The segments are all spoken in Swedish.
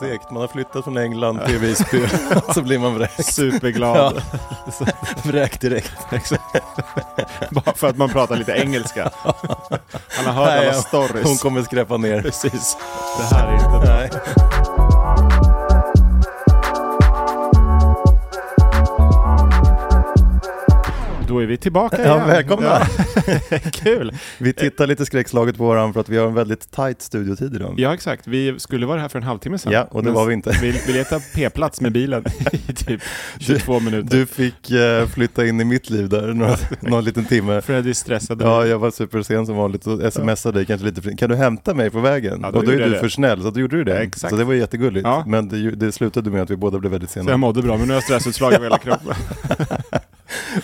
Segt. Man har flyttat från England till Visby, så blir man vräkt. Superglad. Ja. Vräkt direkt. Bara för att man pratar lite engelska. Han har hört alla Nej, stories. Hon kommer skräpa ner. Precis. Det här är inte bra. Då är vi tillbaka Ja, igen. välkomna. Ja. Kul. Vi tittar lite skräckslaget på varandra för att vi har en väldigt tight studiotid idag. Ja, exakt. Vi skulle vara här för en halvtimme sedan. Ja, och det var vi inte. Vi, vi letade p-plats med bilen i typ 22 minuter. Du fick eh, flytta in i mitt liv där några, någon liten timme. Freddy stressade. Ja, jag var supersen som vanligt och smsade dig kanske lite Kan du hämta mig på vägen? Ja, då och då är du det. för snäll, så då gjorde du det. Ja, exakt. Så det var jättegulligt. Ja. Men det, det slutade med att vi båda blev väldigt Så jag sena. mådde bra, men nu har jag stressutslag över hela kroppen.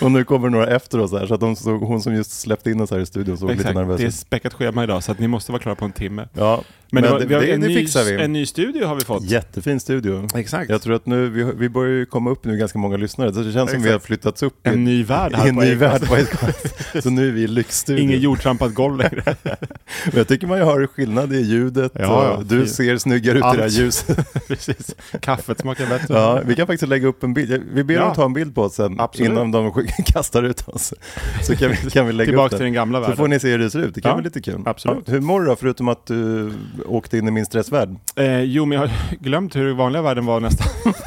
Och nu kommer några efter oss här, så att de såg, hon som just släppte in oss här i studion såg lite Exakt. nervös Det är ut. späckat schema idag, så att ni måste vara klara på en timme. Ja, Men, det, var, det, vi har det, en, det ny, vi. en ny studio har vi fått. Jättefin studio. Exakt. Jag tror att nu, vi, vi börjar ju komma upp nu ganska många lyssnare, så det känns som vi har flyttats upp i, En ny värld här i en på ny värld på. Så nu är vi i lyxstudion. Ingen jordtrampat golv längre. Jag tycker man ju hör skillnad i ljudet. Ja, du ser snyggare ut i det här ljuset. Precis. Kaffet smakar bättre. Ja, vi kan faktiskt lägga upp en bild. Vi ber Ja. dem ta en bild på oss sen Absolut. innan de kastar ut oss. Så kan vi, kan vi lägga Tillbaka upp till den. den gamla Så världen. får ni se hur det ser ut. Det kan Ja, vara lite kul. absolut. Hur mår du då, förutom att du åkte in i min stressvärld? Eh, jo, men jag har glömt hur vanliga världen var nästan.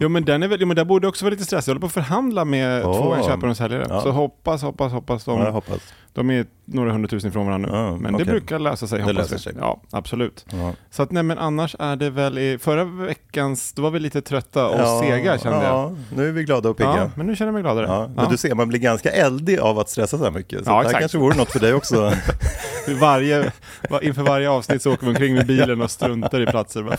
jo, men den är väl, jo, men där borde också vara lite stressig. Jag håller på att förhandla med Åh. två köpare och säljare. Ja. Så hoppas, hoppas, hoppas de, Ja, hoppas. de är några hundratusen ifrån varandra nu. Ja, men okej. det brukar lösa sig, Det löser vi. sig. Ja, absolut. Ja. Så att nej, men annars är det väl i förra veckans, då var vi lite trötta och sega kände jag. Ja, nu är vi glada och pigga. Men nu känner jag mig gladare. Ja, men du ser, man blir ganska eldig av att stressa så här mycket. Så Ja, det här exakt. kanske vore något för dig också. Varje, va- inför varje avsnitt så åker vi omkring med bilen och struntar i platser.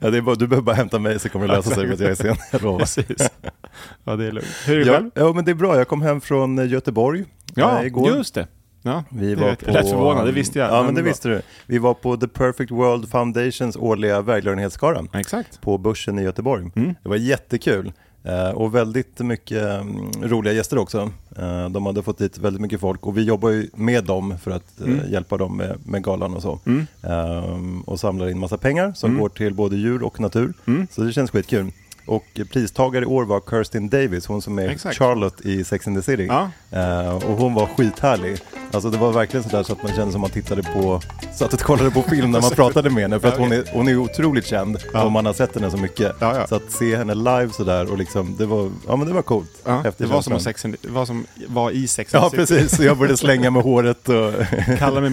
Ja, det är bara, du behöver bara hämta mig så kommer det lösa sig för att jag är sen. Lovar. Precis. Ja, det är lugnt. Hur är det Ja, själv? ja, men det är bra. Jag kom hem från eh, Göteborg Ja, eh, igår. just det. Ja, Vi det var på, Rätt förvånad, det visste jag. Ja, men det bra. visste du. Vi var på The Perfect World Foundations årliga välgörenhetsgala Exakt. på Börsen i Göteborg. Mm. Det var jättekul. Eh, och väldigt mycket mm, roliga gäster också. Eh, de hade fått dit väldigt mycket folk och vi jobbar ju med dem för att eh, Mm. hjälpa dem med, med galan och så. Mm. Ehm, och samlar in massa pengar som Mm. går till både djur och natur. Mm. Så det känns skitkul. Och pristagare i år var Kirstin Davis, hon som är Exakt. Charlotte i Sex and the City. Ja. Eh, och hon var skithärlig. Alltså det var verkligen sådär så att man kände som man tittade på, satt och kollade på film när man pratade med henne. För att hon är, hon är otroligt känd Ja. och man har sett henne så mycket. Ja, ja. Så att se henne live sådär och liksom, det var, ja men det var coolt. Ja, det var som, sex and, var som var i Sex and Ja the City. precis, så jag började slänga med håret och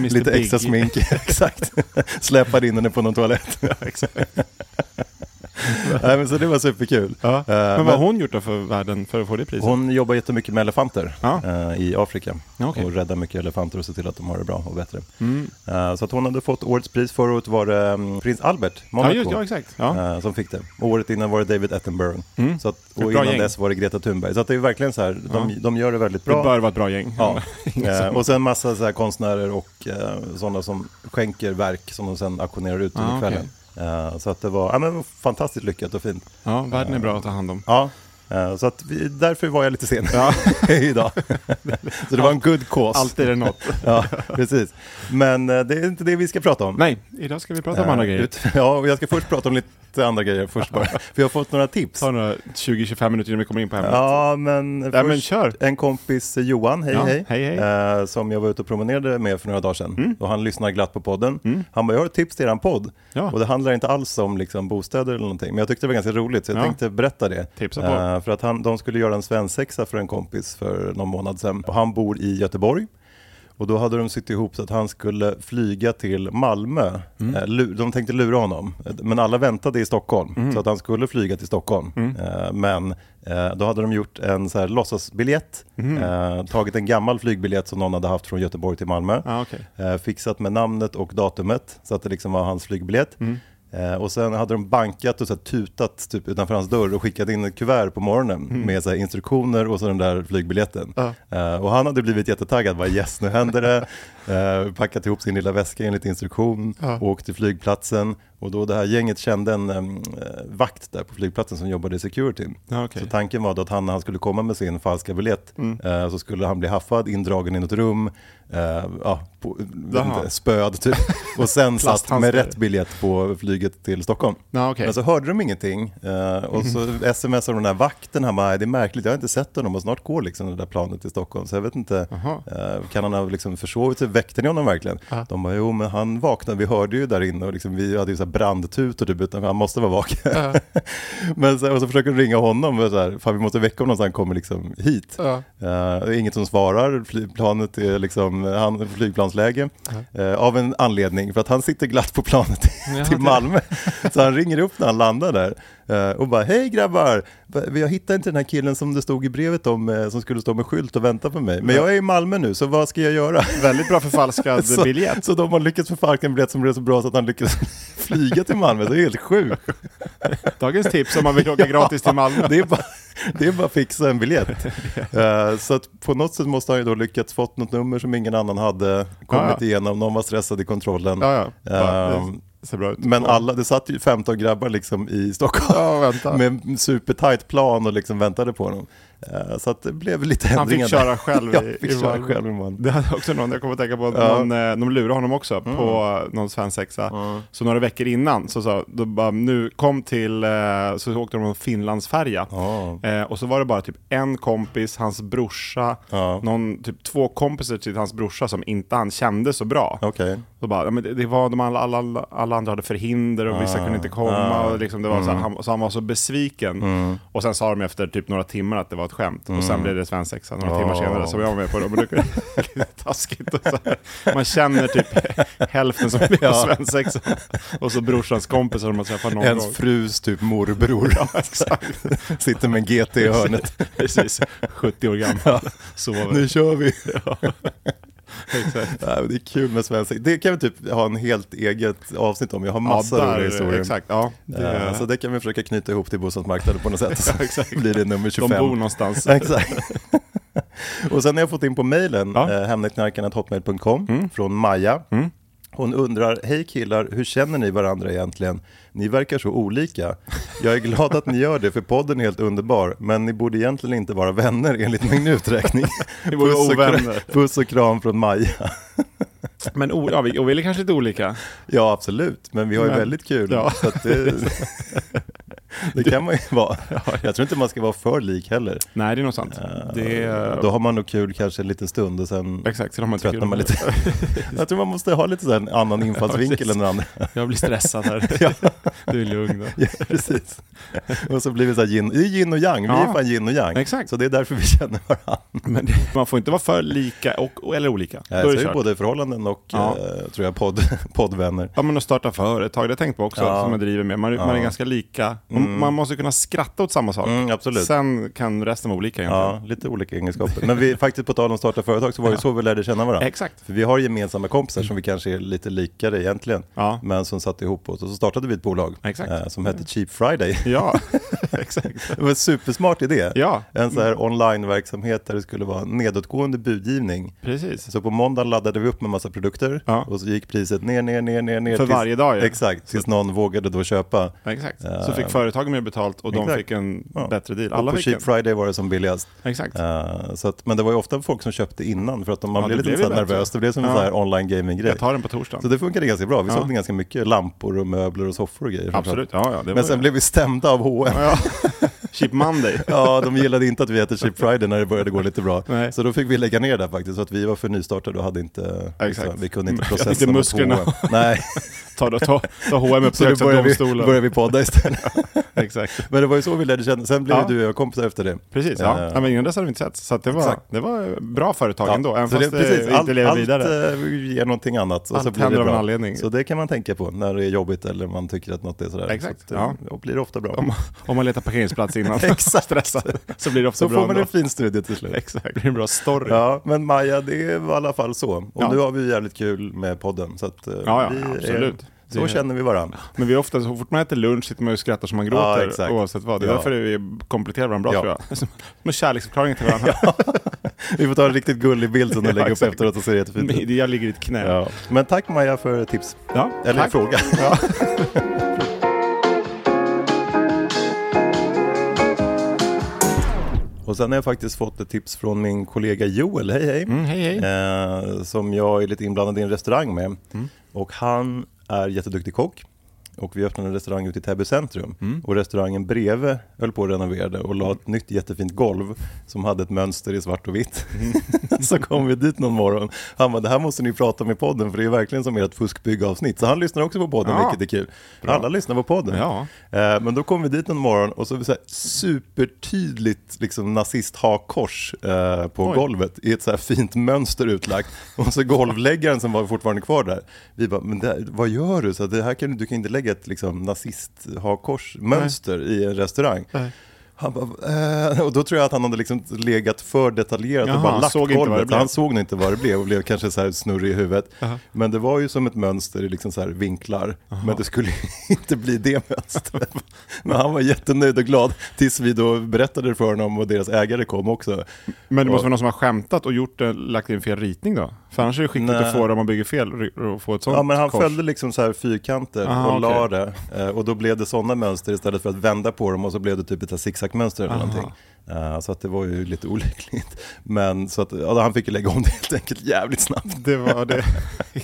lite Big. extra smink. Exakt. Släpade in henne på någon toalett. Nej, men så det var superkul. Ja. Eh, Men vad har hon gjort då för världen för att få det priset? Hon jobbar jättemycket med elefanter Ja. eh, i Afrika. Ja, okej. Och räddar mycket elefanter och ser till att de har det bra och bättre. Mm. Eh, så att hon hade fått årets pris. Förra året var det mm, prins Albert, Monaco, just, som fick det. Året innan var det David Attenborough. Mm. Så att, och innan gäng. dess var det Greta Thunberg. Så att det är verkligen så här, de, de gör det väldigt Det bra. bör vara ett bra gäng. Ja. Och sen massa så här konstnärer och sådana som skänker verk som de sen auktionerar ut under Ah, kvällen. Eh, så att det var, ja, men fantastiskt lyckat och fint. ja, världen är bra att ta hand om. Ja, Eh, Så att vi, därför var jag lite sen idag. Så det var en good cause. Alltid är det något. Ja, precis. Men eh, det är inte det vi ska prata om. Nej, idag ska vi prata om andra Eh, grejer. Ja, och jag ska först prata om lite andra grejer först bara. För jag har fått några tips. Ta några 20-25 minuter innan vi kommer in på ämnet. Ja, men, men först kör. en kompis Johan, hej Ja, hej, hej, hej. Eh, som jag var ute och promenerade med för några dagar sedan. Mm. Och han lyssnar glatt på podden. Han bara, jag har ett tips till eran podd. Ja. Och det handlar inte alls om liksom, bostäder eller någonting, men jag tyckte det var ganska roligt så jag Ja. tänkte berätta det. Tipsa på. Eh, för att han, de skulle göra en svensexa för en kompis för någon månad sedan. Och han bor i Göteborg. Och då hade de sytt ihop så att han skulle flyga till Malmö. Mm. Eh, De tänkte lura honom. Eh, Men alla väntade i Stockholm. Mm. Så att han skulle flyga till Stockholm. Eh, Men då hade de gjort en så här låtsasbiljett. Mm. Tagit en gammal flygbiljett som någon hade haft från Göteborg till Malmö. Okej. Eh, Fixat med namnet och datumet. Så att det liksom var hans flygbiljett. Mm. Eh, och sen hade de bankat och så tutat typ utanför hans dörr och skickat in ett kuvert på morgonen med så instruktioner och så den där flygbiljetten. Mm. Ja. Eh, och han hade blivit jättetaggad, bara yes nu händer det. Eh, packat ihop sin lilla väska enligt instruktion, Ja. åkt till flygplatsen. Och då det här gänget kände en eh, vakt där på flygplatsen som jobbade i securityn. Ja, okej. Så tanken var då att han när han skulle komma med sin falska biljett Mm. eh, så skulle han bli haffad, indragen i något rum, eh, ja, på, Jaha. inte, spöd typ. Och sen satt med rätt biljett på flyget till Stockholm. Ja, okej. Men så hörde de ingenting eh, och så smsade de den här vakten, han bara, "Nej, det är märkligt, jag har inte sett honom och snart går liksom det där planet till Stockholm. Så jag vet inte, eh, kan han ha liksom försovit sig, väckte ni honom verkligen? Ja. De bara, jo men han vaknade, vi hörde ju där inne och liksom, vi hade ju så här brandtutor typ, utan han måste vara vaken. men så, och så försöker de ringa honom, och så här, fan vi måste väcka honom så han kommer liksom hit. Eh, det är inget som svarar, flygplanet är liksom, han flygplansläge. Eh, av en anledning, för att han sitter glatt på planet till Malmö. Så han ringer upp när han landar där och bara, hej grabbar, vi har hittat inte den här killen som det stod i brevet om, eh, som skulle stå med skylt och vänta på mig. Men jag är i Malmö nu, så vad ska jag göra? Väldigt bra förfalskad Så, biljett. så de har lyckats förfalska en biljett som blev så bra så att han lyckades flyga till Malmö. Det är helt sjukt. Dagens tips om man vill åka gratis till Malmö. Det är bara, det är bara att fixa en biljett. Eh, så att på något sätt måste han ju då lyckats fått något nummer som ingen annan hade kommit Ja, ja. igenom. Någon var stressad i kontrollen. Ja, ja. Det ser bra ut. Men alla, det satt ju 15 grabbar liksom i Stockholm Ja, med supertight plan och liksom väntade på honom. Eh, Så att det blev lite Han ändringar fick köra själv i, fick i köra själv i. Det hade också någon, jag kommer att tänka på, Ja. någon, eh, de lurade honom också på någon svensexa. Så några veckor innan så sa då bara, nu kom till, eh, så åkte de en Finlandsfärja. Ja. Eh, och så var det bara typ en kompis, hans brorsa, Ja. någon, typ två kompisar till hans brorsa som inte han kände så bra. Okej. Så bara, ja, men det, det var de alla, alla, alla andra hade förhinder och vissa kunde inte komma. ah. Och liksom det var så, här, han, så han var så besviken. Och sen sa de efter typ några timmar att det var ett skämt. Och sen blev det svensexa några timmar Ah. senare. Så jag var med på det. Men det är lite taskigt. Och så här. Man känner typ hälften som blir på Ja. svensexa. Och så brorsans kompisar som man träffar någon Ens gång. frus typ morbror sitter med en GT i hörnet. Precis, 70 år gammal. Sover. Nu kör vi! Exakt. Ja, det är kul med svensexa. Det kan vi typ ha en helt eget avsnitt om. Jag har massa Ja, där, roliga historier. Exakt, ja. Det, Eh, Så det kan vi försöka knyta ihop till bostadsmarknaden på något sätt. Så exakt. blir det nummer de 25. bor någonstans. Exakt. Och sen har jag fått in på mejlen, Ja. Mm. eh, hemnetknarkarna.hotmail.com från Maja. Hon undrar, hej killar, hur känner ni varandra egentligen? Ni verkar så olika. Jag är glad att ni gör det, för podden är helt underbar, men ni borde egentligen inte vara vänner enligt min uträkning. Ni borde Puss och, kram, puss och kram från Maja. Men ja, vi, och vi är kanske lite olika. Ja, absolut, men vi har ju Men- väldigt kul. Ja. Så det, det kan man ju vara. Jag tror inte man ska vara för lik heller. Nej, det är nog sant. Det är... Då har man nog kul kanske en liten stund och sen Exakt, de har inte tröttnar kul. man lite. Jag tror man måste ha lite så en annan infallsvinkel precis. än den andra. Jag blir stressad här. Du är lugn då. Ja, precis. Och så blir vi så här yin, det är yin och yang, vi Ja. är fan yin och yang. Exakt. Så det är därför vi känner varandra. Men det, man får inte vara för lika och, eller olika. Är Så det är det både förhållanden och Ja. eh, tror jag podd, poddvänner. Ja men att starta företag, det har jag tänkt på också, Ja. som jag driver med. Man, man är ganska lika. Och Man måste kunna skratta åt samma sak. Mm, absolut. Sen kan resten vara olika egentligen. Ja, lite olika egenskaper. Men vi, faktiskt på tal om starta företag så var det så vi lärde känna varandra. Exakt. För vi har gemensamma kompisar som vi kanske är lite likare egentligen. Ja. Men som satte ihop oss och så startade vi ett bolag eh, som hette Cheap Friday. Ja, Exakt. Det var en supersmart idé. Ja. En så här online-verksamhet där det skulle vara nedåtgående budgivning. Precis. Så på måndag laddade vi upp med massa produkter Ja. och så gick priset ner, ner, ner, ner, ner. För tills- varje dag, ja. Exakt, tills någon vågade då köpa. Exakt. Eh, Så fick företagen mer betalt och de exakt. fick en Ja. bättre deal. Och Alla på fick Cheap en. Friday var det som billigast. Exakt. Eh, så att, men det var ju ofta folk som köpte innan för att de, man Ja, blev lite blev så nervös. Det blev som en Ja. online gaming-grej. Jag tar den på torsdagen. Så det funkade ganska bra. Vi Ja. sålde ganska mycket lampor och möbler och soffor och grejer. Absolut, ja, ja. Men sen blev vi stämda av H&M. Ja. Cheap Monday. Ja, de gillade inte att vi hette Cheap Friday när det började gå lite bra. Nej. Så då fick vi lägga ner det faktiskt, så att vi var för nystartade och hade inte, så vi kunde inte Mm, processa mot musklerna. Nej, Ta, då, ta, ta H&M upp så då började vi, domstolen. började vi podda istället. Exakt. Men det var ju så vi lärde känna, sen blev Ja. du och jag kompisar efter det. Precis, ja. Eh, ja men innan dess hade vi inte sett. Så det, var, Exakt. det var bra företag ändå, även så fast det, precis, inte allt, lever allt vidare. eh, ger någonting annat. Och Allt så blir det händer av en bra. anledning. Så det kan man tänka på när det är jobbigt eller man tycker att något är sådär. Exakt, Så eh, ja. Då blir det ofta bra. Om, om man letar parkeringsplats innan. Exakt. Stressad. Så blir det ofta Så bra får man ändå. en fin studie till slut. Exakt, det blir en bra story. Ja, men Maja, det var i alla fall så. Och Ja. nu har vi jävligt kul med podden. Så att, eh, Ja, ja, absolut. Är, så Det- känner vi varandra. Men vi är ofta, så fort man äter lunch sitter man och skrattar som man Ja, gråter exakt. oavsett vad. Det är Ja. därför vi kompletterar varandra bra Ja. tror jag. Som en kärleksförklaring till varandra. Vi får ta en riktigt gullig bild som du Ja, lägger upp exakt. efteråt och ser jättefint ut. Jag ligger i ett knä. Ja. Men tack Maja för tips. Ja, Eller tack. fråga. Och sen har jag faktiskt fått ett tips från min kollega Joel, hej hej. Mm, hej hej. Eh, som jag är lite inblandad i en restaurang med. Mm. Och han är jätteduktig kock. Och vi öppnade en restaurang ute i Täby centrum. Mm. Och restaurangen bredvid höll på att renovera och la ett nytt jättefint golv som hade ett mönster i svart och vitt. Mm. så kom vi dit någon morgon. Han bara, det här måste ni prata om i podden för det är verkligen som ert fuskbyggavsnitt. Så han lyssnar också på podden, Ja. vilket är kul. Alla lyssnar på podden. Ja. Eh, Men då kom vi dit någon morgon och så var det så här supertydligt liksom nazist-hakkors eh, på Oj. golvet i ett så här fint mönster utlagt. Och så golvläggaren som var fortfarande kvar där. Vi bara, men det, vad gör du? Så det här kan, du- du kan inte lägga ett liksom, nazist-hakkors-mönster i en restaurang. Nej. Han bara, eh, och då tror jag att han hade liksom legat för detaljerat Jaha, och bara lagt såg golvet. Han såg nog inte vad det blev och blev kanske så här snurrig i huvudet. Men det var ju som ett mönster i liksom så här vinklar. Men det skulle inte bli det mönstret. Men han var jättenöjd och glad tills vi då berättade för honom och deras ägare kom också. Men det måste Och- vara någon som har skämtat och gjort det, lagt in fel ritning då? För annars är det skickligt Nej. att få om man bygger fel och få ett sånt Ja men han kors. följde liksom så här fyrkanter Aha, och la okej. det. Eh, Och då blev det sådana mönster istället för att vända på dem och så blev det typ ett så zigzagmönster eller Aha. någonting. Eh, Så att det var ju lite olyckligt. Men så att, ja, han fick ju lägga om det helt enkelt jävligt snabbt. Det var det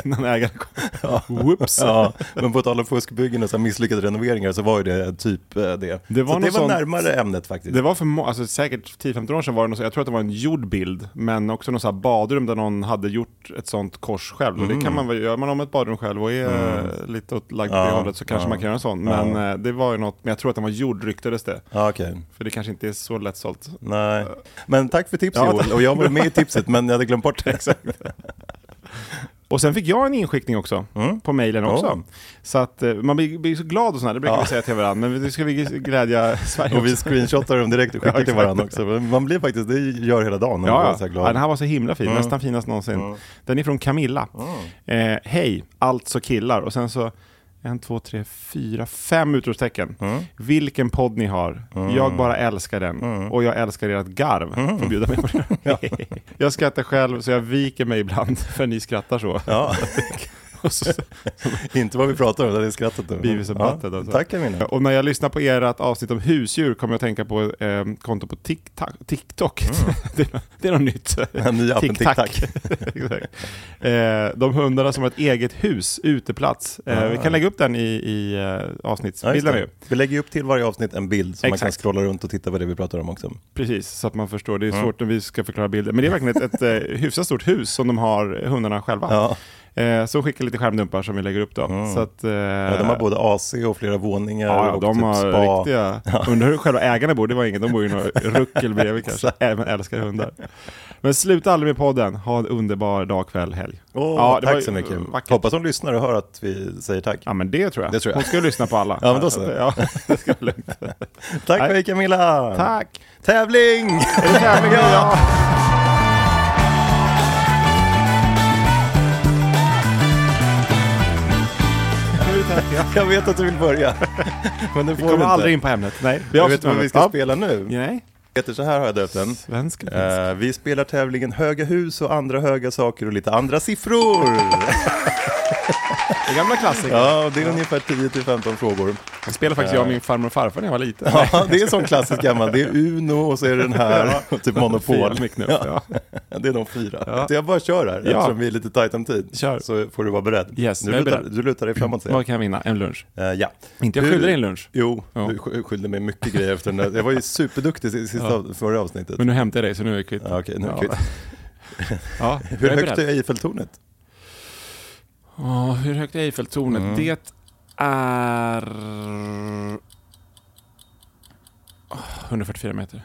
innan ägaren kom. Whoops. Ja, men på tal om fuskbyggen och så misslyckade renoveringar så var ju det typ eh, det. Det var så det var sånt- närmare ämnet faktiskt. Det var för alltså säkert 10-15 år sedan var det något, så- jag tror att det var en gjord bild, men också något så badrum där någon hade gjort ett sånt kors själv. Och det kan man väl, gör man om ett badrum själv och är eh, lite åt lagd Mm. Ja, det hållet så kanske ja, man kan göra en sån. Men eh, det var ju något, men jag tror att den var gjord ryktades det. Ja, okej. För det kanske inte är så lättsålt. Nej. Men tack för tipset Ja, Joel. Och jag var med i tipset men jag hade glömt bort det. Exakt. Och sen fick jag en inskickning också, på mejlen också. Ja. Så att eh, man blir, blir så glad och sådär, det brukar Ja. vi säga till varandra, men nu ska vi glädja Sverige Och vi screenshotar dem direkt och skickar Ja, till varandra också. Man blir faktiskt, det gör hela dagen Ja, ja. ja, den här var så himla fin, nästan finast någonsin. Den är från Camilla. Eh, Hej, alltså killar. Och sen så en, två, tre, fyra, fem utropstecken. Vilken podd ni har. Jag bara älskar den. Och jag älskar ert garv. Får bjuda mig på det. jag skrattar själv så jag viker mig ibland för ni skrattar så. Ja, inte vad vi pratar om, det är skrattet nu. Butthead, alltså. Tack Camilla. Och när jag lyssnar på ert avsnitt om husdjur kommer jag att tänka på eh, konto på TikTok. TikTok. det, är, det är något nytt. Den nya appen. Exakt. eh, de hundarna som har ett eget hus, uteplats. Eh, Vi kan lägga upp den i, i eh, Ja, avsnittsbilden nu. Vi lägger upp till varje avsnitt en bild så man kan Exakt. scrolla runt och titta på det vi pratar om också. Precis, så att man förstår. Det är svårt när vi ska förklara bilder. Men det är verkligen ett, ett eh, hyfsat stort hus som de har, hundarna själva. Ja, Eh, så skickar lite skärmdumpar som vi lägger upp då. Så att, eh, ja de har både AC och flera våningar Ja, ja, och de typ har spa. riktiga... Undrar hur själva ägarna bor, det var inget. De bor i något ruckel bredvid kanske. Även älskar hundar. Men sluta aldrig med podden. Ha en underbar dag, kväll, helg. Åh, Ja, var tack ju så mycket. vackert. Hoppas de lyssnar och hör att vi säger tack. Ja, men det tror jag. Det tror jag. Hon ska lyssna på alla. Ja, men då så. Ja, det ska vara lugnt. Tack för dig Camilla! Tack! Tävling! Är det tävling? Ja. Jag vet att du vill börja. Men det Vi får kommer du aldrig inte. in på ämnet. Nej, vi vet avslutar vad vi ska Ja. spela nu. Nej. Peter, så här har jag döpt den. Svensk finsk? Eh, vi spelar tävlingen Höga hus och andra höga saker och lite andra siffror. Det är gamla klassiker. Ja, det är ungefär 10-15 frågor. Jag spelade faktiskt jag och min farmor och farfar när jag var liten. Ja, det är en sån klassisk gammal. Det är Uno och så är det den här, och typ Monopol. Ja. Det är de fyra. Så jag bara kör här, Ja. eftersom vi är lite tajt om tid. Kör. Så får du vara beredd. Yes, du, jag är lutar, beredd. du lutar dig framåt. säger jag. Vad kan jag vinna? En lunch? Eh, ja. Inte jag Hur- skyller dig en lunch. Jo, Ja. du sk- skyllde mig mycket grejer efter den där. Jag var ju superduktig i sista Ja. förra avsnittet. Men nu hämtar jag dig så nu är vi kvitt. Ja, okej, nu är vi Ja. kvitt. Ja, Hur jag är högt beredd. är Eiffeltornet? Ja, hur högt är Eiffeltornet? Mm. Det är... Åh, 144 meter.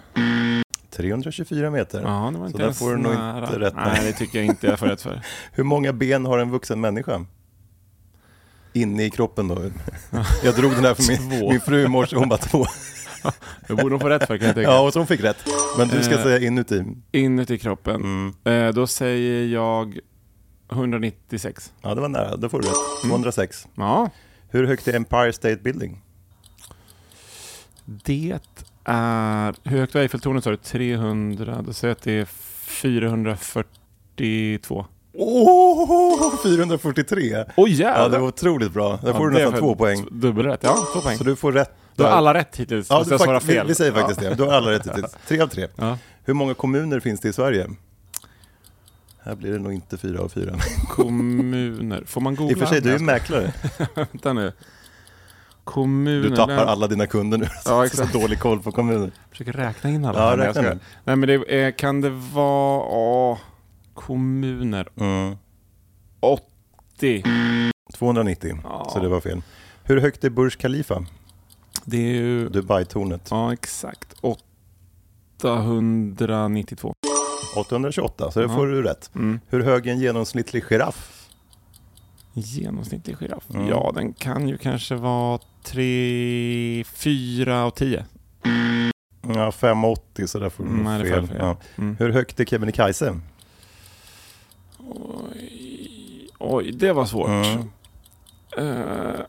324 meter. Ja, det var Så inte där ens får du nog inte rätt. Nej, det tycker jag inte jag får rätt för. Hur många ben har en vuxen människa? Inne i kroppen då. Jag drog den här för min, min fru i morse, hon bara två. Det borde hon få rätt för kan jag tänka. Ja, och så hon fick rätt. Men du ska Eh. säga inuti. Inuti kroppen. Mm. Eh, då säger jag 196. Ja, det var nära. Då får du rätt. 206. Ja, Hur högt är Empire State Building? det är... Hur högt var Eiffeltornet sa du? 300? Då säger jag att det är 442. Åh, 443! Oj Ja, jävlar! det var otroligt bra. Där får Ja, du det är nästan två poäng. Dubbelrätt, ja. Två poäng. Så du får rätt. Du har alla rätt hittills. Ja, du jag fel? Vi, vi säger faktiskt ja. det. Du har alla rätt hittills. Tre av tre. Ja. Hur många kommuner finns det i Sverige? Här blir det nog inte fyra av fyra. Kommuner. Får man googla? I och för sig, du är ju mäklare. Vänta nu. Kommuner. Du tappar alla dina kunder nu. Ja, Så exakt. dålig koll på kommuner. Försöker räkna in alla. Ja, räkna nu. Nej men det är, kan det vara... Åh, kommuner. Mm. 80. 290, Ja. så det var fel. Hur högt är Burj Khalifa? Det är ju... Dubai-tornet. Ja, exakt. 892. 828, så det Ja. får du rätt. Mm. Hur hög är en genomsnittlig giraff? Genomsnittlig giraff. Mm. Ja, den kan ju kanske vara 3, 4 och 10. Ja, 580, så där får du Mm, nej, det får fel. fel. Ja. Mm. Hur högt är Kebnekaise? Oj, oj, det var svårt. Mm. Uh,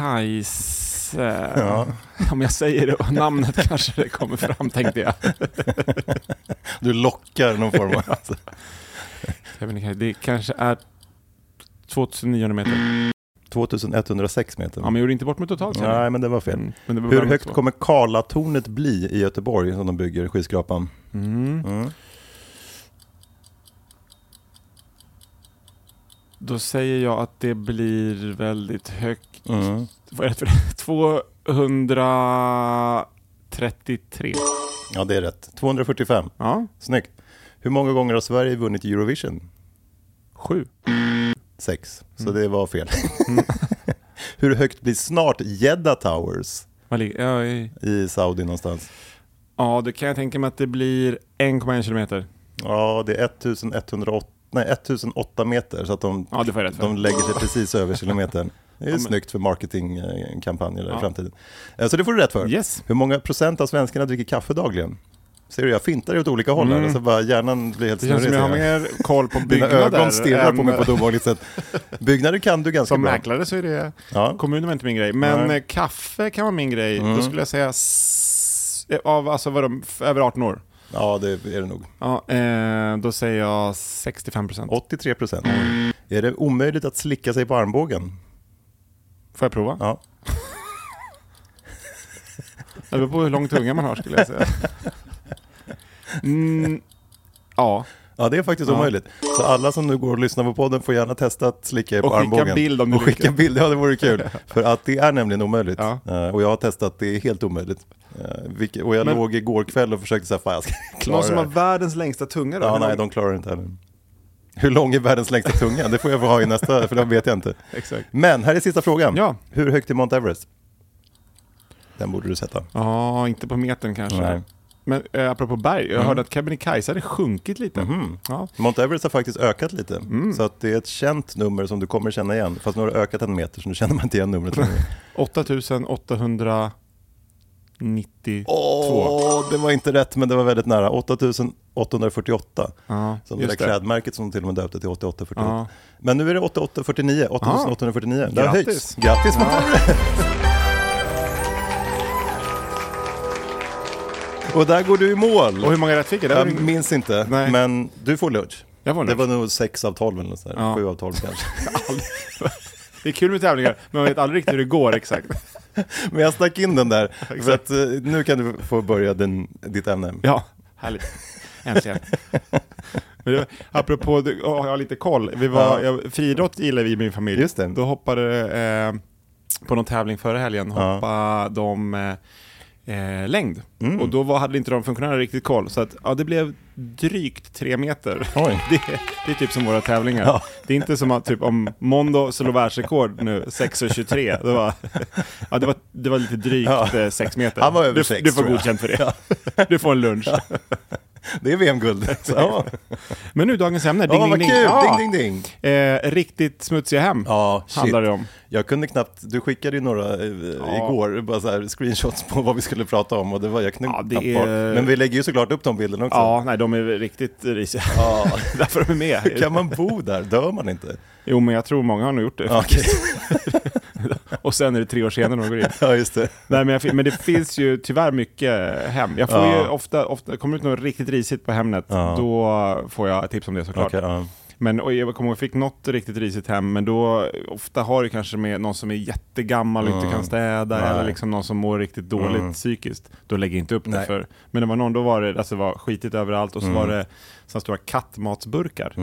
Kebnekaise. Ja. Om jag säger det namnet kanske det kommer fram tänkte jag. Du lockar någon form av... Kebnekaise, det kanske är 2900 meter. 2106 meter. Ja, men jag gjorde inte bort mig totalt. jag. Nej, men det var fel. Mm, det var Hur högt kommer Karlatornet bli i Göteborg som de bygger skyskrapan? Mm. Mm. Då säger jag att det blir väldigt högt. Mm. Vad är det för det? 233. Ja, det är rätt. 245. Ja, Snyggt. Hur många gånger har Sverige vunnit Eurovision? Sju. Sex. Så Mm. det var fel. Hur högt blir snart Jeddah Towers Ja, i- i Saudi någonstans? ja, då kan jag tänka mig att det blir 1,1 kilometer. Ja, det är 1108, nej, 1008 meter så att de, Ja, det de lägger sig precis över kilometern. Det är Ja, men- snyggt för marketingkampanjer Ja. i framtiden. Eh, Så det får du rätt för. Yes. Hur många procent av svenskarna dricker kaffe dagligen? Ser du, jag fintar åt olika håll här, Mm. så bara hjärnan blir helt Det känns som jag har mer koll på Dina byggnader. ögon stirrar på än- mig på ett obehagligt sätt. Byggnader kan du ganska Som bra. mäklare så är det... Ja. Kommunen var inte min grej. Men Nej. eh, kaffe kan vara min grej. Mm. Då skulle jag säga... s- Av, alltså vadå, f- över 18 år? ja, det är det nog. Ja, eh, då säger jag 65 procent. 83 procent. Är det omöjligt att slicka sig på armbågen? Får jag prova? Ja. Det beror på hur lång tunga man har skulle jag säga. Mm, ja, Ja, det är faktiskt Ja. omöjligt. Så alla som nu går och lyssnar på podden får gärna testa att slicka er Och på skicka armbågen. bild om ni Och skicka lyckas. bild, ja det vore kul. För att det är nämligen omöjligt. Ja. Eh, och jag har testat, det är helt omöjligt. Eh, vilket, och jag Men- låg igår kväll och försökte säga, fan jag ska klara någon som det har världens längsta tunga då? Ja, nej, de klarar det inte heller. Hur lång är världens längsta tunga? Det får jag få ha i nästa, för det vet jag inte. Exakt. Men här är sista frågan. Ja. Hur högt är Mount Everest? Den borde du sätta. Ja, inte på metern kanske. Nej. Men eh, apropå berg, jag Mm. hörde att Kebnekaise hade sjunkit lite. Mhm. Ja. Mount Everest har faktiskt ökat lite. Mm. Så att det är ett känt nummer som du kommer känna igen. Fast nu har det ökat en meter så nu känner man inte igen numret längre. 8800... 92. Åh, det var inte rätt, men det var väldigt nära. 8848. Ja, som det där klädmärket som de till och med döpte till 8848. Ja. Men nu är det 8849. 8849. Det har Grattis. höjts. Grattis Montana! Och där går du i mål. Och hur många rätt fick jag? Det Jag minns inte, Nej. men du får lunch. Jag får Det lunch. var nog 6 av 12 eller något sådär. Ja. 7 av 12 kanske. Det är kul med tävlingar, men man vet aldrig riktigt hur det går exakt. Men jag stack in den där, för att eh, nu kan du få börja din, ditt ämne. Ja, härligt. Äntligen. Men det, apropå, du- oh, jag har lite koll. Vi var, Ja. friidrott gillar vi i min familj. Just det. Då hoppade eh, på någon tävling förra helgen, Ja. hoppa de eh, eh, längd. Mm. Och då var, hade inte de funktionärerna riktigt koll. Så att, ja, det blev drygt tre meter. Det, det är typ som våra tävlingar. Ja. Det är inte som att typ om Mondo slår världsrekord nu, 6,23. Det var, ja, det var, det var lite drygt Ja. eh, sex meter. Han var över du, sex, du får godkänt för det. Du får en lunch. Det är VM-guld. Ja, Men nu dagens ämne, ding ja ding vad ding. kul! Ja. Ding, ding, ding. Eh, riktigt smutsiga hem Ja, shit. handlar det om. Jag kunde knappt, du skickade ju några eh, igår, bara så här screenshots på vad vi skulle prata om och det var jag kunde Ja, det knappt är-. Men vi lägger ju såklart upp de bilderna också. Ja, nej de är riktigt risiga. Ja. Därför de är med. Hur kan man bo där? Dör man inte? Jo, men jag tror många har nog gjort det. Ja, Okej, Och sen är det tre år senare de går in. ja just det. Nej, men, jag, men det finns ju tyvärr mycket hem. Jag får Ja. ju ofta, ofta, kommer ut något riktigt risigt på Hemnet, Ja. då får jag tips om det såklart. Okej, ja. Men och jag kommer ihåg, jag fick något riktigt risigt hem, men då ofta har det kanske med någon som är jättegammal och inte kan städa, Nej. eller liksom någon som mår riktigt dåligt psykiskt. Då lägger jag inte upp det Nej. för. Men det var någon, då var det, alltså det var skitigt överallt och så var det sådana stora kattmatsburkar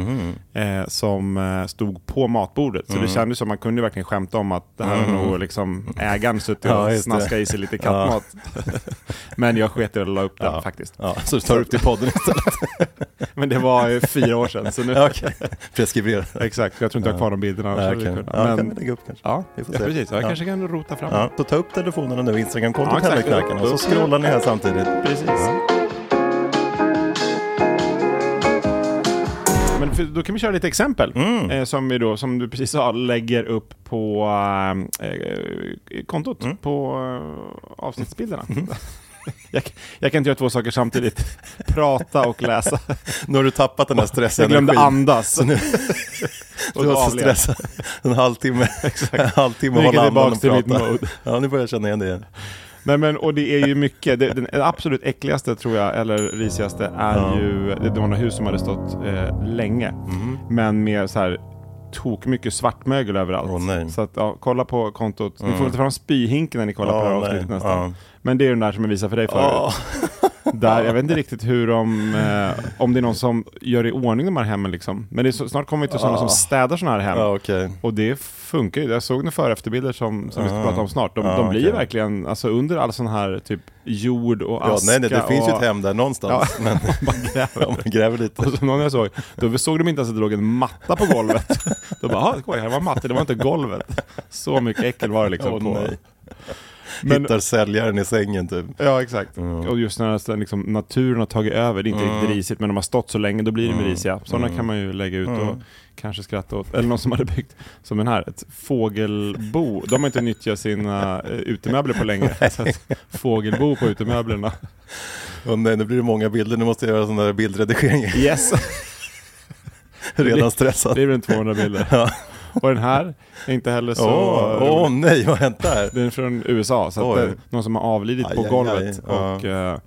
eh, som eh, stod på matbordet. Så det kändes som man kunde verkligen skämta om att det här är nog liksom ägaren suttit Ja, och det. snaskat i sig lite kattmat. men jag sket i att la upp den faktiskt. ja, så du tar upp det i podden istället. Men det var ju fyra år sedan, så nu... Ja, Okej, preskriberar. Exakt, jag tror inte jag har kvar de bilderna. annars Ja. Ja, Men- kan vi lägga upp kanske. Ja, Vi får ja se. precis. Jag Ja. kanske kan rota fram Ja, då ta upp telefonen nu, Instagramkontot Ja, och så scrollar ni här samtidigt. Precis. Men för, då kan vi köra lite exempel. Mm. Eh, som, vi då, som du precis sa, lägger upp på eh, eh, kontot, Mm. på eh, avsnittsbilderna. jag, jag kan inte göra två saker samtidigt. Prata och läsa. Nu har du tappat den här Jag stressenergin. glömde andas. Nu, Och du var så stressad. En halvtimme. En halvtimme hålla jag andan och prata. Ja, nu börjar jag känna igen det igen. Nej men och det är ju mycket, det, den absolut äckligaste tror jag, eller risigaste, är Ja. ju, det, var några hus som hade stått eh, länge. Mhm. Men med så här tok mycket svartmögel överallt. Nej. Så att, ja, kolla på kontot. Ni får inte fram spyhinken när ni kollar på det här avsnittet nästan. Ja. Men det är den där som jag visade för dig förut. Ja. Där, jag vet inte riktigt hur de, eh, om det är någon som gör i ordning de här hemmen liksom. Men det är så, snart kommer vi till sådana som städar sådana här hem. Ja, okej. Och det funkar ju. Jag såg några före efterbilder som, som vi ska Ah. prata om snart. De, Ah, de blir ju okej. verkligen, alltså under all sån här typ jord och Ja, aska nej, nej, det finns ju och, ett hem där någonstans. Ja. Men Man gräver. om man gräver lite. Och så någon jag såg, då såg de inte ens att det låg en matta på golvet. Då bara, "Ah, oj, här var matta, det var inte golvet. Så mycket äckel var det liksom Åh, på. nej. Men- Hittar säljaren i sängen typ. Ja, exakt. Och just när liksom, naturen har tagit över, det är inte riktigt risigt, men de har stått så länge, då blir de risiga. Sådana kan man ju lägga ut och kanske skratta åt. Eller någon som hade byggt, som den här, ett fågelbo. De har inte nyttjat sina eh, utemöbler på länge. Så att, fågelbo på utemöblerna. Och nej, nu blir det många bilder. Nu måste jag göra sån där bildredigering. Yes! Redan stressad. Det är väl 200 bilder. Ja. Och den här är inte heller så... Åh åh, nej, vad har hänt där? Den är från USA, så att det är någon som har avlidit Aj, på aj, golvet aj. Ja. och eh,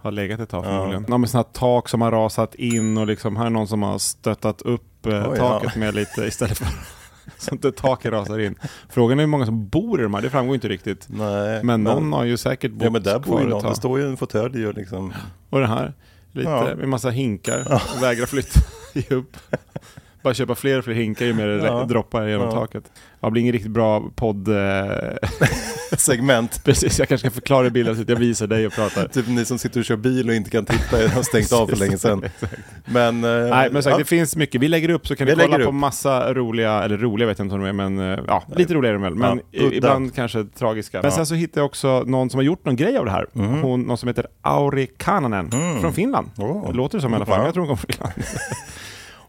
har legat ett tag förmodligen. Ja. med sådana tak som har rasat in och liksom här är någon som har stöttat upp eh, Oj, taket ja. med lite istället för så inte taket rasar in. Frågan är hur många som bor i de här, det framgår inte riktigt. Nej. Men någon har ju säkert bott Ja men där bor ju någon. Det står ju en fåtölj och liksom. Och den här, lite Ja. med massa hinkar, vägrar flytta, ge upp. Bara köpa fler och fler hinkar ju mer det Ja. droppar genom Ja. taket. Ja, det blir ingen riktigt bra podd... Eh, segment. precis, jag kanske ska förklara bilden så att jag visar dig och pratar. Typ ni som sitter och kör bil och inte kan titta har stängt av för länge sedan. Men, eh, Nej men sagt, ja. det finns mycket. Vi lägger upp så kan Vi ni kolla lägger på massa roliga, eller roliga vet jag inte om de är, men eh, ja, lite är de väl. Men Ja, ibland kanske tragiska. Men sen så hittade jag också någon som har gjort någon grej av det här. Hon, någon som heter Auri Kananen från Finland. Oh. Låter det som i alla fall, Ja. jag tror hon kommer från Finland.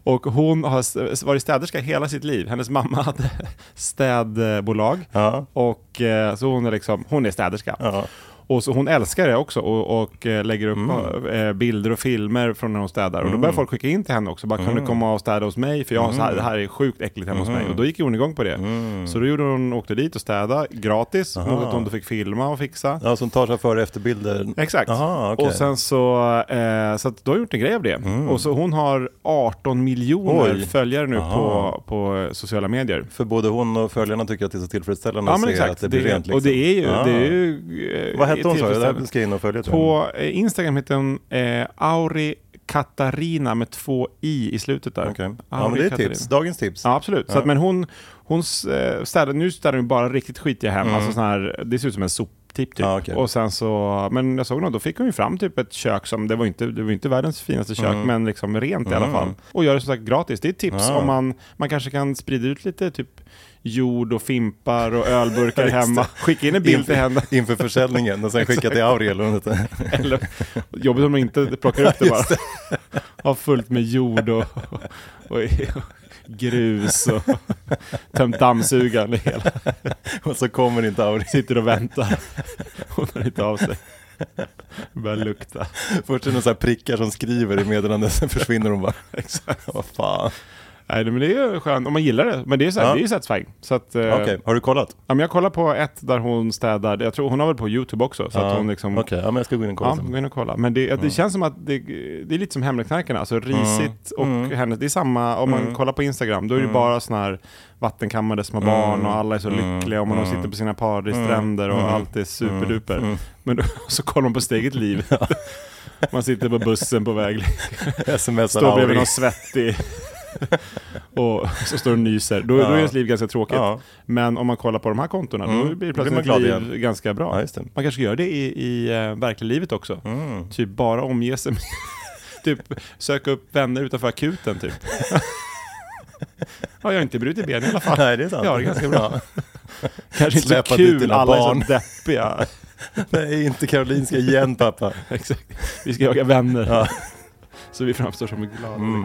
Och hon har varit städerska hela sitt liv. Hennes mamma hade städbolag. Ja. Och eh, så hon är liksom, hon är städerska. Ja. Och så hon älskar det också och, och eh, lägger upp mm. Eh, bilder och filmer från när hon städar. Och då börjar mm. folk skicka in till henne också. Bara, kan du mm. komma och städa hos mig? För jag har så här, mm. det här är sjukt äckligt hemma hos mig. Och då gick hon igång på det. Så då gjorde hon, åkte dit och städade gratis. Aha. Mot att hon då fick filma och fixa. Ja, hon tar sig före och efterbilder. Exakt. Aha, okay. Och sen så, eh, så att då har gjort en grej av det. Och så hon har 18 miljoner Oj. följare nu på, på sociala medier. För både hon och följarna tycker att det är så tillfredsställande ja, att se att det blir rent. Liksom. Och det är ju, ja. det är ju, vad 2013 sa jag, ska in och följa. På eh, Instagram heter hon eh, Auri Katarina med två i i slutet där. Okay. Ja, men det är Katarina. tips. Dagens tips. Ja, absolut. Ja. Så att, men hon, hon eh, städar, nu städar hon bara riktigt skitiga hem. Mm. Alltså sån här, det ser ut som en soptipp typ. Ah, okay. Och sen så, men jag såg nog, då fick hon ju fram typ ett kök som, det var inte, det var inte världens finaste kök, mm. men liksom rent mm. i alla mm. fall. Och gör det som sagt gratis. Det är ett tips ah. om man, man kanske kan sprida ut lite typ jord och fimpar och ölburkar det. hemma. Skicka in en bild till henne. Inför försäljningen och sen skicka till Auriel. Eller jobbigt om man inte plockar upp det bara. Har fullt med jord och, och, och grus och tömt dammsugaren. det hela. Och så kommer inte Auriel. Sitter och väntar. Hon har inte av sig. Börjar lukta. Först är det några prickar som skriver i meddelandet, sen försvinner de bara. Exakt. Vad fan. Nej men det är skönt om man gillar det. Men det är, så här, Ja. det är ju satisfying. Så att, eh, Okej, har du kollat? ja, men jag kollar på ett där hon städar. Jag tror hon har väl på YouTube också. Så att hon liksom Okej, ja, men jag ska gå in och kolla Ja, gå in och kolla. Men det, det känns som att det, det är lite som Hemligknarkarna, alltså risigt och hennes, det är samma, om man kollar på Instagram, då är det bara sådana här vattenkammade små barn och alla är så lyckliga och man sitter på sina paradisstränder och allt är superduper. Men då, så kollar man på sitt eget liv. Man sitter på bussen på väg, står bredvid någon svettig och så står och nyser. Då, då är ens liv ganska tråkigt. Ja. Men om man kollar på de här kontona, då Mm. blir det Då blir plötsligt man ett glad liv ganska bra. Ja, det. Man kanske göra det i, i uh, verkliga livet också. Mm. Typ bara omge sig med, typ söka upp vänner utanför akuten typ. ja, jag har inte brutit ben i alla fall. Nej, det är sant. Ja, det är ganska bra. Ja. Kanske inte så Släppa dit kul, alla barn. är så deppiga. Nej, inte Karolinska igen pappa. Exakt. Vi ska jaga vänner. Ja. Så vi framstår som glada. Mm.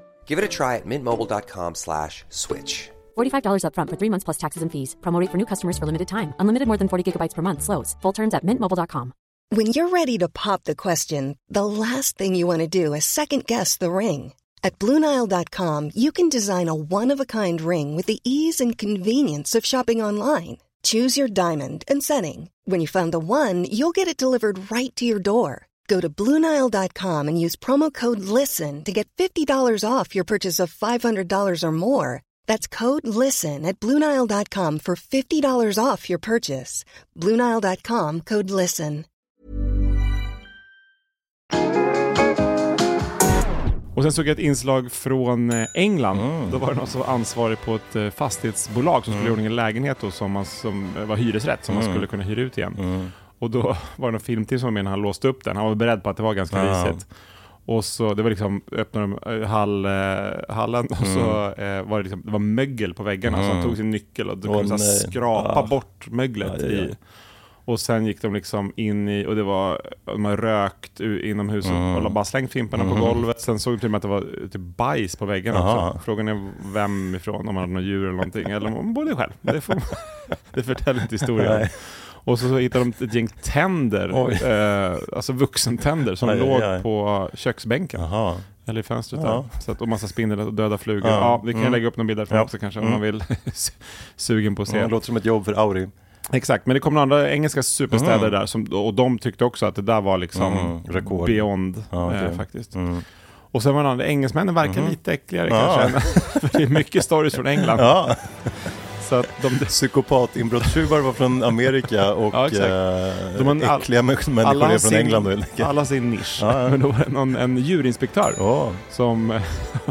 Give it a try at mintmobile.com slash switch. $45 upfront for three months plus taxes and fees. Promo rate for new customers for limited time. Unlimited more than 40 gigabytes per month. Slows. Full terms at mintmobile.com. When you're ready to pop the question, the last thing you want to do is second guess the ring. At Bluenile.com, you can design a one of a kind ring with the ease and convenience of shopping online. Choose your diamond and setting. When you find the one, you'll get it delivered right to your door. Go to Bluenile.com and use promo code LISTEN to get $50 off your purchase of $500 or more. That's code LISTEN at Bluenile.com for $50 off your purchase. Bluenile.com code LISTEN. Och sen såg jag ett inslag från eh, England. Då var det någon som var ansvarig på ett eh, fastighetsbolag som skulle göra i ordning en lägenhet då, som, man, som eh, var hyresrätt som man skulle kunna hyra ut igen. Och då var det någon filmteam som var med när han låste upp den. Han var beredd på att det var ganska Ja. risigt. Och så, det var liksom, öppnade de eh, hall, eh, hallen och så eh, var det liksom, det var mögel på väggarna. Så han tog sin nyckel och Åh, kunde skrapa Ja. bort möglet aj. i. Och sen gick de liksom in i, och det var, de har rökt inomhus Mm. och bara slängt fimparna på golvet. Sen såg det till och med att det var typ bajs på väggarna Aha. också. Frågan är vem ifrån, om man hade några djur eller någonting. Eller om man bodde själv. Det, får, det förtäller inte historien. Nej. Och så, så hittade de ett gäng tänder, eh, alltså vuxentänder som Aj, låg aj. på köksbänken. Jaha. Eller i fönstret Ja. där. Så att, och massa spindlar och döda flugor. Ja. Ja, vi kan Mm. lägga upp några bilder från Ja. också kanske om Mm. man vill. Sugen på att se. Ja, det låter som ett jobb för Auri. Exakt, men det kom några andra engelska superstäder Mm. där som, och de tyckte också att det där var liksom Mm, rekord. beyond Ja, okej. eh, faktiskt. Mm. Och sen var det andra, engelsmännen verkar lite äckligare kanske. För det är mycket stories från England. Så att de, Psykopat-inbrottstjuvar var från Amerika och Ja, eh, De all- äckliga människor alla är från sin, England. alla sin nisch. Ja, ja. Men då var det någon, en djurinspektör Åh, som...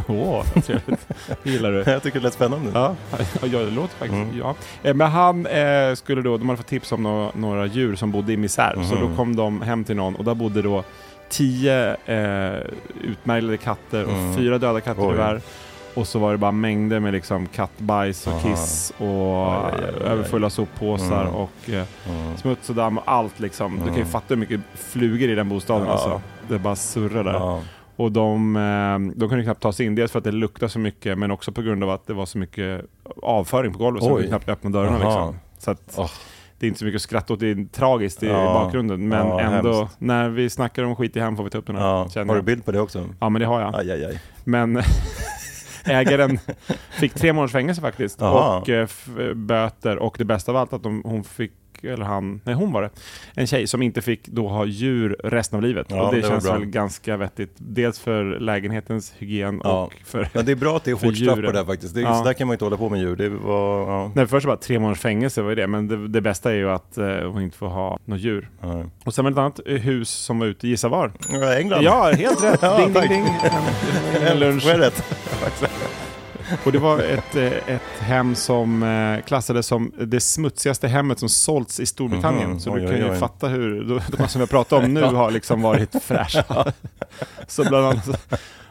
Åh, vad trevligt. Det gillar du. jag tycker det lät spännande. Ja, ja, det låter faktiskt. Ja. Eh, Men han eh, skulle då, de hade fått tips om nå- några djur som bodde i misär. Så då kom de hem till någon och där bodde då tio eh, utmärglade katter och Mm. fyra döda katter Oj. tyvärr. Och så var det bara mängder med liksom kattbajs och Aha. kiss och Aj, aj, aj, överfulla soppåsar Mm. och eh, Mm. smuts och damm och allt liksom. Du kan ju Mm. fatta hur mycket flugor i den bostaden Ja. alltså. Det bara surrar där. Ja. Och de, eh, de kunde knappt ta sig in, dels för att det luktar så mycket men också på grund av att det var så mycket avföring på golvet så de Oj. kunde knappt öppna dörrarna. Liksom. Så att Åh. det är inte så mycket att skratta åt, det är tragiskt i, Ja. bakgrunden. Men Ja, ändå, hemskt. när vi snackar om skit i hem får vi ta upp den här. Ja. Har du bild på det också? Ja men det har jag. Aj, aj, aj. Men ägaren fick tre månaders fängelse faktiskt. Jaha. Och eh, böter. Och det bästa av allt att de, hon fick, eller han, nej hon var det. En tjej som inte fick då ha djur resten av livet. Ja, och det, det känns väl ganska vettigt. Dels för lägenhetens hygien Ja. och för... Ja, det är bra att det är hårt straff på det här faktiskt. Det är, Ja. Så där kan man inte hålla på med djur. Det var, ja. Nej, först bara tre månaders fängelse var det, men det, det bästa är ju att eh, hon inte får ha något djur. Ja. Och sen var det ett annat hus som var ute, gissa var? Ja, England. Ja, helt rätt! Ding, ding, ding! En, lunch. Var det rätt? Och det var ett, eh, ett hem som eh, klassades som det smutsigaste hemmet som sålts i Storbritannien. Mhm. Så Oj, du kan oj, ju oj. fatta hur de, som jag pratar om nu har liksom varit fräscha. så bland annat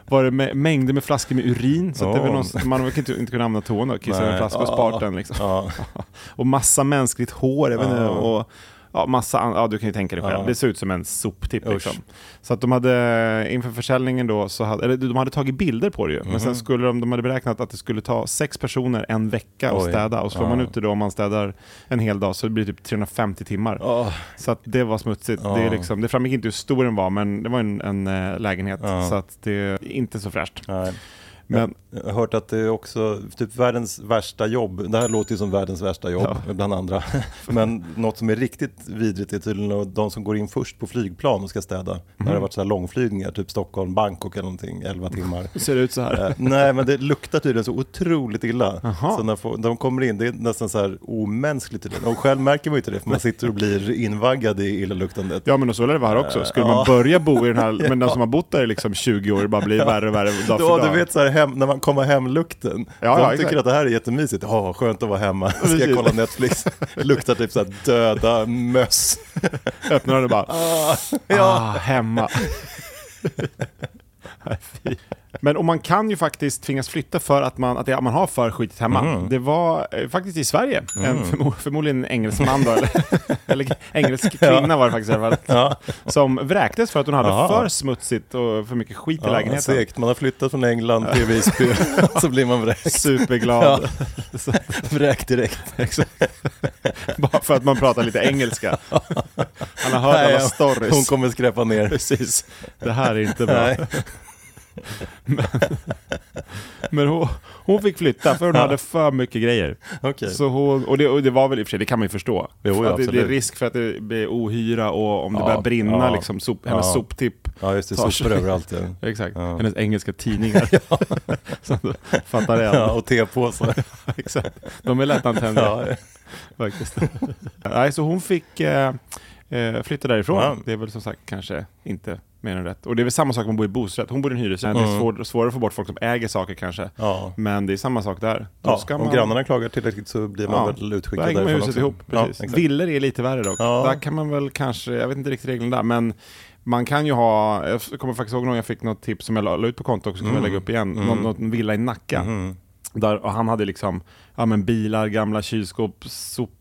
var det med, mängder med flaskor med urin. Så att det var någon, man kan inte, inte kunna använda toan och kissa i en flaska och spart den. Liksom. Ja. Och massa mänskligt hår, jag vet inte, Ja. och ja, massa, ja du kan ju tänka dig själv, Ja. det ser ut som en soptipp liksom. Så att de hade, inför försäljningen då, så hade, eller de hade tagit bilder på det ju, men Mhm. sen skulle de, de hade beräknat att det skulle ta sex personer en vecka att Oj. städa, och slår Ja. man ut det då om man städar en hel dag så det blir typ 350 timmar. Åh. Så att det var smutsigt. Ja. Det, är liksom, det framgick inte hur stor den var, men det var en, en eh, lägenhet, så att det är inte så fräscht. Nej. Men Jag har hört att det är också typ världens värsta jobb. Det här låter ju som världens värsta jobb bland andra. Men något som är riktigt vidrigt är tydligen de som går in först på flygplan och ska städa. När Mhm. det har varit så här långflygningar, typ Stockholm, Bangkok eller någonting, 11 timmar. hur ser det ut så här? Eh, Nej, men det luktar tydligen så otroligt illa. Jaha. Så när de kommer in, det är nästan så här omänskligt tydligen. Och själv märker man ju inte det, för man sitter och blir invaggad i illaluktandet. Ja men så är det här också. Skulle Ja. man börja bo i den här, men den som har bott där i liksom 20 år, det bara blir värre och värre dag för Ja, dag. du vet så här hem, när man kommer hem-lukten. Ja, de ja, tycker att det här är jättemysigt. Ja, skönt att vara hemma. Ska jag kolla Netflix. Luktar typ så döda möss. Öppnar den och bara, Ah, ja. ja. ah, hemma. Nej, fy. Men och man kan ju faktiskt tvingas flytta för att man, att det, man har för skitigt hemma. Mm. Det var eh, faktiskt i Sverige, en, förmo, förmodligen en engelsman då, eller, eller engelsk kvinna var det faktiskt i alla fall, Ja. som vräktes för att hon hade Jaha. för smutsigt och för mycket skit i Ja, lägenheten. segt. Man har flyttat från England till Visby, så blir man vräkt. Superglad. Så- Vräkt direkt. Exakt. Bara för att man pratar lite engelska. Han har hört Nej, alla stories. Hon kommer skräpa ner. Precis. Det här är inte bra. Nej. Men hon, hon fick flytta för hon hade för mycket grejer. Okej. Så hon, och, det, och det var väl i och för sig, det kan man ju förstå. Jo, ja, det, det är risk för att det blir ohyra och om det Ja, börjar brinna, ja. liksom, sop, hennes Ja. soptipp. Ja, just det. Sopor överallt. Ja. Exakt. Hennes engelska tidningar. Fattar det. Ja, och tepåsar. Exakt. De är lättantändliga. Ja. faktiskt. Nej, så hon fick eh, eh, flytta därifrån. Ja. Det är väl som sagt kanske inte mer än rätt. Och det är väl samma sak om man bor i bostadsrätt. Hon bor i en hyresrätt. Det är svår, svårare att få bort folk som äger saker kanske. Ja. Men det är samma sak där. Då Ja, om man... grannarna klagar tillräckligt så blir man Ja, väl utskickad därifrån huset också. ihop. Ja, Precis. Villor är lite värre dock. Där kan man väl kanske, jag vet inte riktigt reglerna där, men man kan ju ha, jag kommer faktiskt ihåg någon jag fick något tips som jag la ut på konto också, kan jag lägga upp igen. Nå, något villa i Nacka. Mm. Där, och han hade liksom, ja men bilar, gamla kylskåp, sop, eh,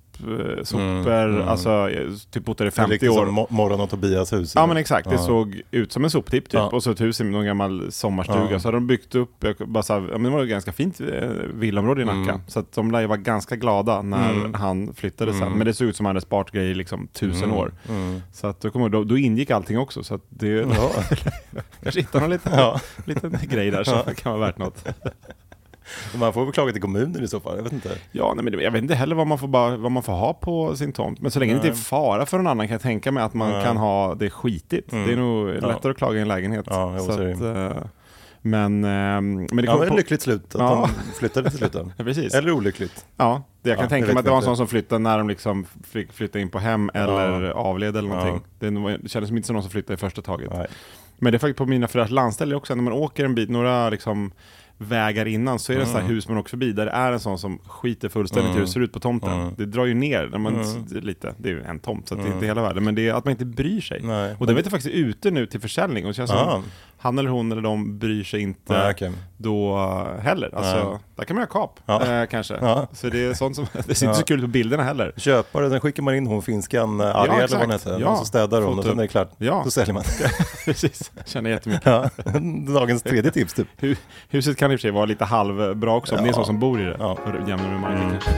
sopor, mm. alltså eh, typ där i Det är 50 riktigt år. som Mo- Morgon och Tobias hus. Ja men exakt, det Ja. såg ut som en soptipp typ. Ja. Och så ett hus i någon gammal sommarstuga. Ja. Så hade de byggt upp, bara så här, ja, men det var ett ganska fint eh, villaområde i Nacka. Mm. Så att de lär ju vara ganska glada när Mm. han flyttade sen. Mm. Men det såg ut som han hade sparat grejer liksom tusen år. Mm. Så att då, jag- då, då ingick allting också. Så att det Ja. kanske hittar någon liten, liten grej där som kan vara värt något. Man får väl klaga till kommunen i så fall, jag vet inte. Ja, nej, men jag vet inte heller vad man, får bara, vad man får ha på sin tomt. Men så länge det inte är Nej. fara för någon annan kan jag tänka mig att man Nej. kan ha det skitigt. Mm. Det är nog Ja. lättare att klaga i en lägenhet. Ja, jo, så att, eh, Men, ehm, men det Ja, kom men på, lyckligt slut att Ja. de flyttade till slut. Ja, precis. Eller olyckligt. Ja, det jag kan Ja, tänka mig att det var en sån som flyttade när de liksom fick flytta in på hem eller avled eller någonting. Det, var- det kändes som inte som någon som flyttade i första taget. Nej. Men det är faktiskt på mina föräldrars landställe också, när man åker en bit, några liksom vägar innan, så är det Mm. så här hus man åker förbi, där det är en sån som skiter fullständigt i hur det ser ut på tomten. Det drar ju ner när man, lite, det är ju en tomt, så det är inte hela världen, men det är att man inte bryr sig. Nej. Och det vet jag faktiskt är ute nu till försäljning, och känns som han eller hon eller de bryr sig inte Nej, okej. då heller. Alltså, Nej. där kan man göra kap, Ja. eh, kanske. Ja. Så det är sånt som, det ser inte så kul ut på bilderna heller. Köpare, sen skickar man in hon finskan, eh, Arja eller vad hon heter, Ja. och så städar hon och sen är det klart. Ja. Då säljer man. Precis, känner jättemycket. ja. Dagens tredje tips typ. Hu- Huset kan i och för sig vara lite halvbra också, om det är sån som bor i det. Ja. Jämnar med marken Mm. kanske.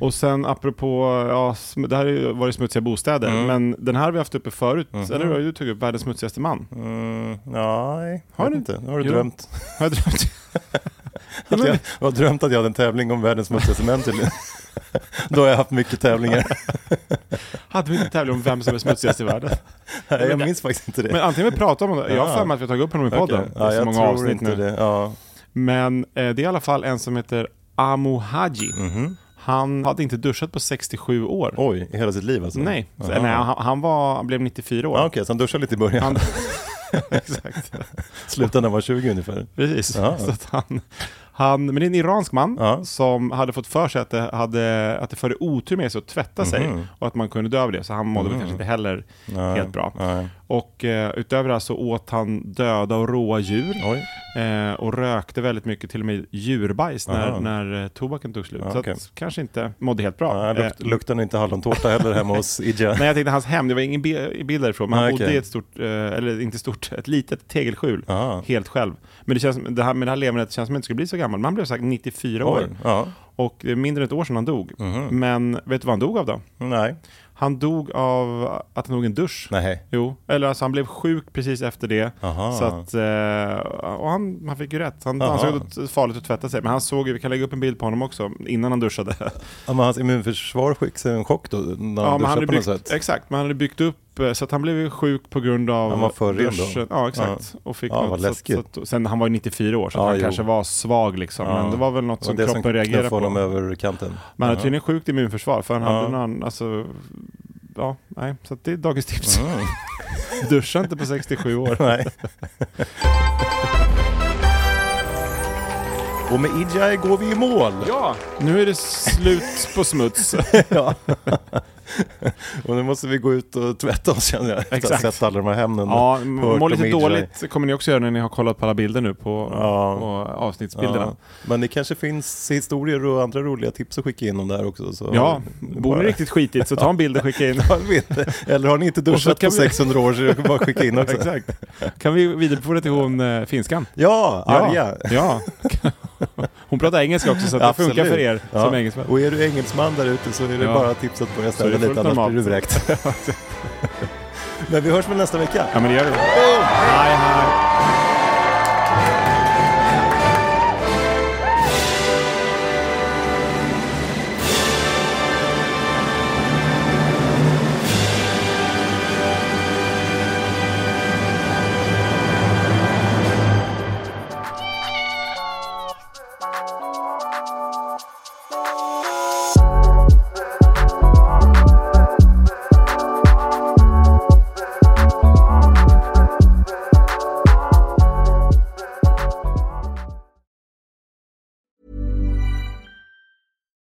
Och sen apropå, ja, det här har ju varit smutsiga bostäder, Mm. men den här har vi haft uppe förut, Mhm. eller? Du tog upp världens smutsigaste man. Mm, nej, Har du? inte. Nu har du Jo. drömt. Har jag drömt? Att jag, jag har drömt att jag hade en tävling om världens smutsigaste män tydligen. Då har jag haft mycket tävlingar. Hade vi inte tävling om vem som är smutsigast i världen? Nej, jag minns faktiskt inte det. Men antingen vi pratar om det, jag har för mig att vi har tagit upp honom i podden. Är Ja, jag många tror avsnitt inte nu. det. Ja. Men eh, det är i alla fall en som heter Amo Haji. Mhm. Han hade inte duschat på 67 år. Oj, i hela sitt liv alltså? Nej, så, nej han, han, var, han blev 94 år. Ja, Okej, så han duschade lite i början. Han- Exakt. Slutade när han var 20 ungefär. Precis. Ja. Så han, han, men det är en iransk man Ja. som hade fått för sig att det, hade, att det förde otur med sig att tvätta sig Mhm. och att man kunde dö av det. Så han mådde väl kanske inte heller Nej, helt bra. Nej. Och eh, utöver det här så åt han döda och råa djur. Eh, och rökte väldigt mycket, till och med djurbajs när, Aha. när eh, tobaken tog slut. Ja, så okej. att, kanske inte mådde helt bra. Ja, lukt, Eh, luktar nog inte hallontårta heller hemma hos Ija. Nej, jag tänkte hans hem, det var ingen bi- bild därifrån, men han Nej, bodde okej. i ett stort, eh, eller inte stort, ett litet tegelskjul. Ja. Helt själv. Men det, känns, det här med det här levernet känns som att inte skulle bli så gammal. Men han blev sagt 94 år. Oj. Ja. Och det är mindre än ett år sedan han dog. Mhm. Men vet du vad han dog av då? Nej. Han dog av att han tog en dusch. Nej. Jo, eller alltså han blev sjuk precis efter det. Aha. Så att, eh, och han, han fick ju rätt. Han Aha. det var farligt att tvätta sig. Men han såg ju, vi kan lägga upp en bild på honom också, innan han duschade. Ja, men hans immunförsvar fick sig en chock då när han Ja, duschade han på något byggt, sätt. exakt, men han hade byggt upp, så att han blev ju sjuk på grund av Han var för ren då. duschen. Ja, exakt. Och fick Ja, något, så, så, att- sen, han var ju 94 år, så Ja, han jo. kanske var svag liksom. Ja. Men det var väl något Det var som det kroppen som reagerade knuffade på. honom över kanten. Men han Ja. tydligen sjukt immunförsvar, för han Ja. hade någon, alltså, ja, nej. Så att det är dagens tips. Mm. Duscha inte på 67 år. Nej. Och med Ijai går vi i mål. Ja, nu är det slut på smuts. Ja. och nu måste vi gå ut och tvätta oss känner jag. Exakt. sett alla de här hemnen. Ja, mår lite Ijai. dåligt kommer ni också göra när ni har kollat på alla bilder nu på, Ja. på avsnittsbilderna. Ja. Men det kanske finns historier och andra roliga tips att skicka in om det här också. Så Ja, bor ni riktigt skitigt så ta en bild och skicka in. Eller har ni inte duschat på vi- 600 år så bara skicka in också. Exakt. Kan vi vidarebefordra till hon eh, finskan? Ja, Arja. Ja. Hon pratar engelska också så att det Absolut. funkar för er Ja. som engelsmän. Och är du engelsman där ute så är det Ja. bara tips att börja det lite annars blir du vräkt. Men vi hörs väl nästa vecka? Ja men det gör vi. Hej hej.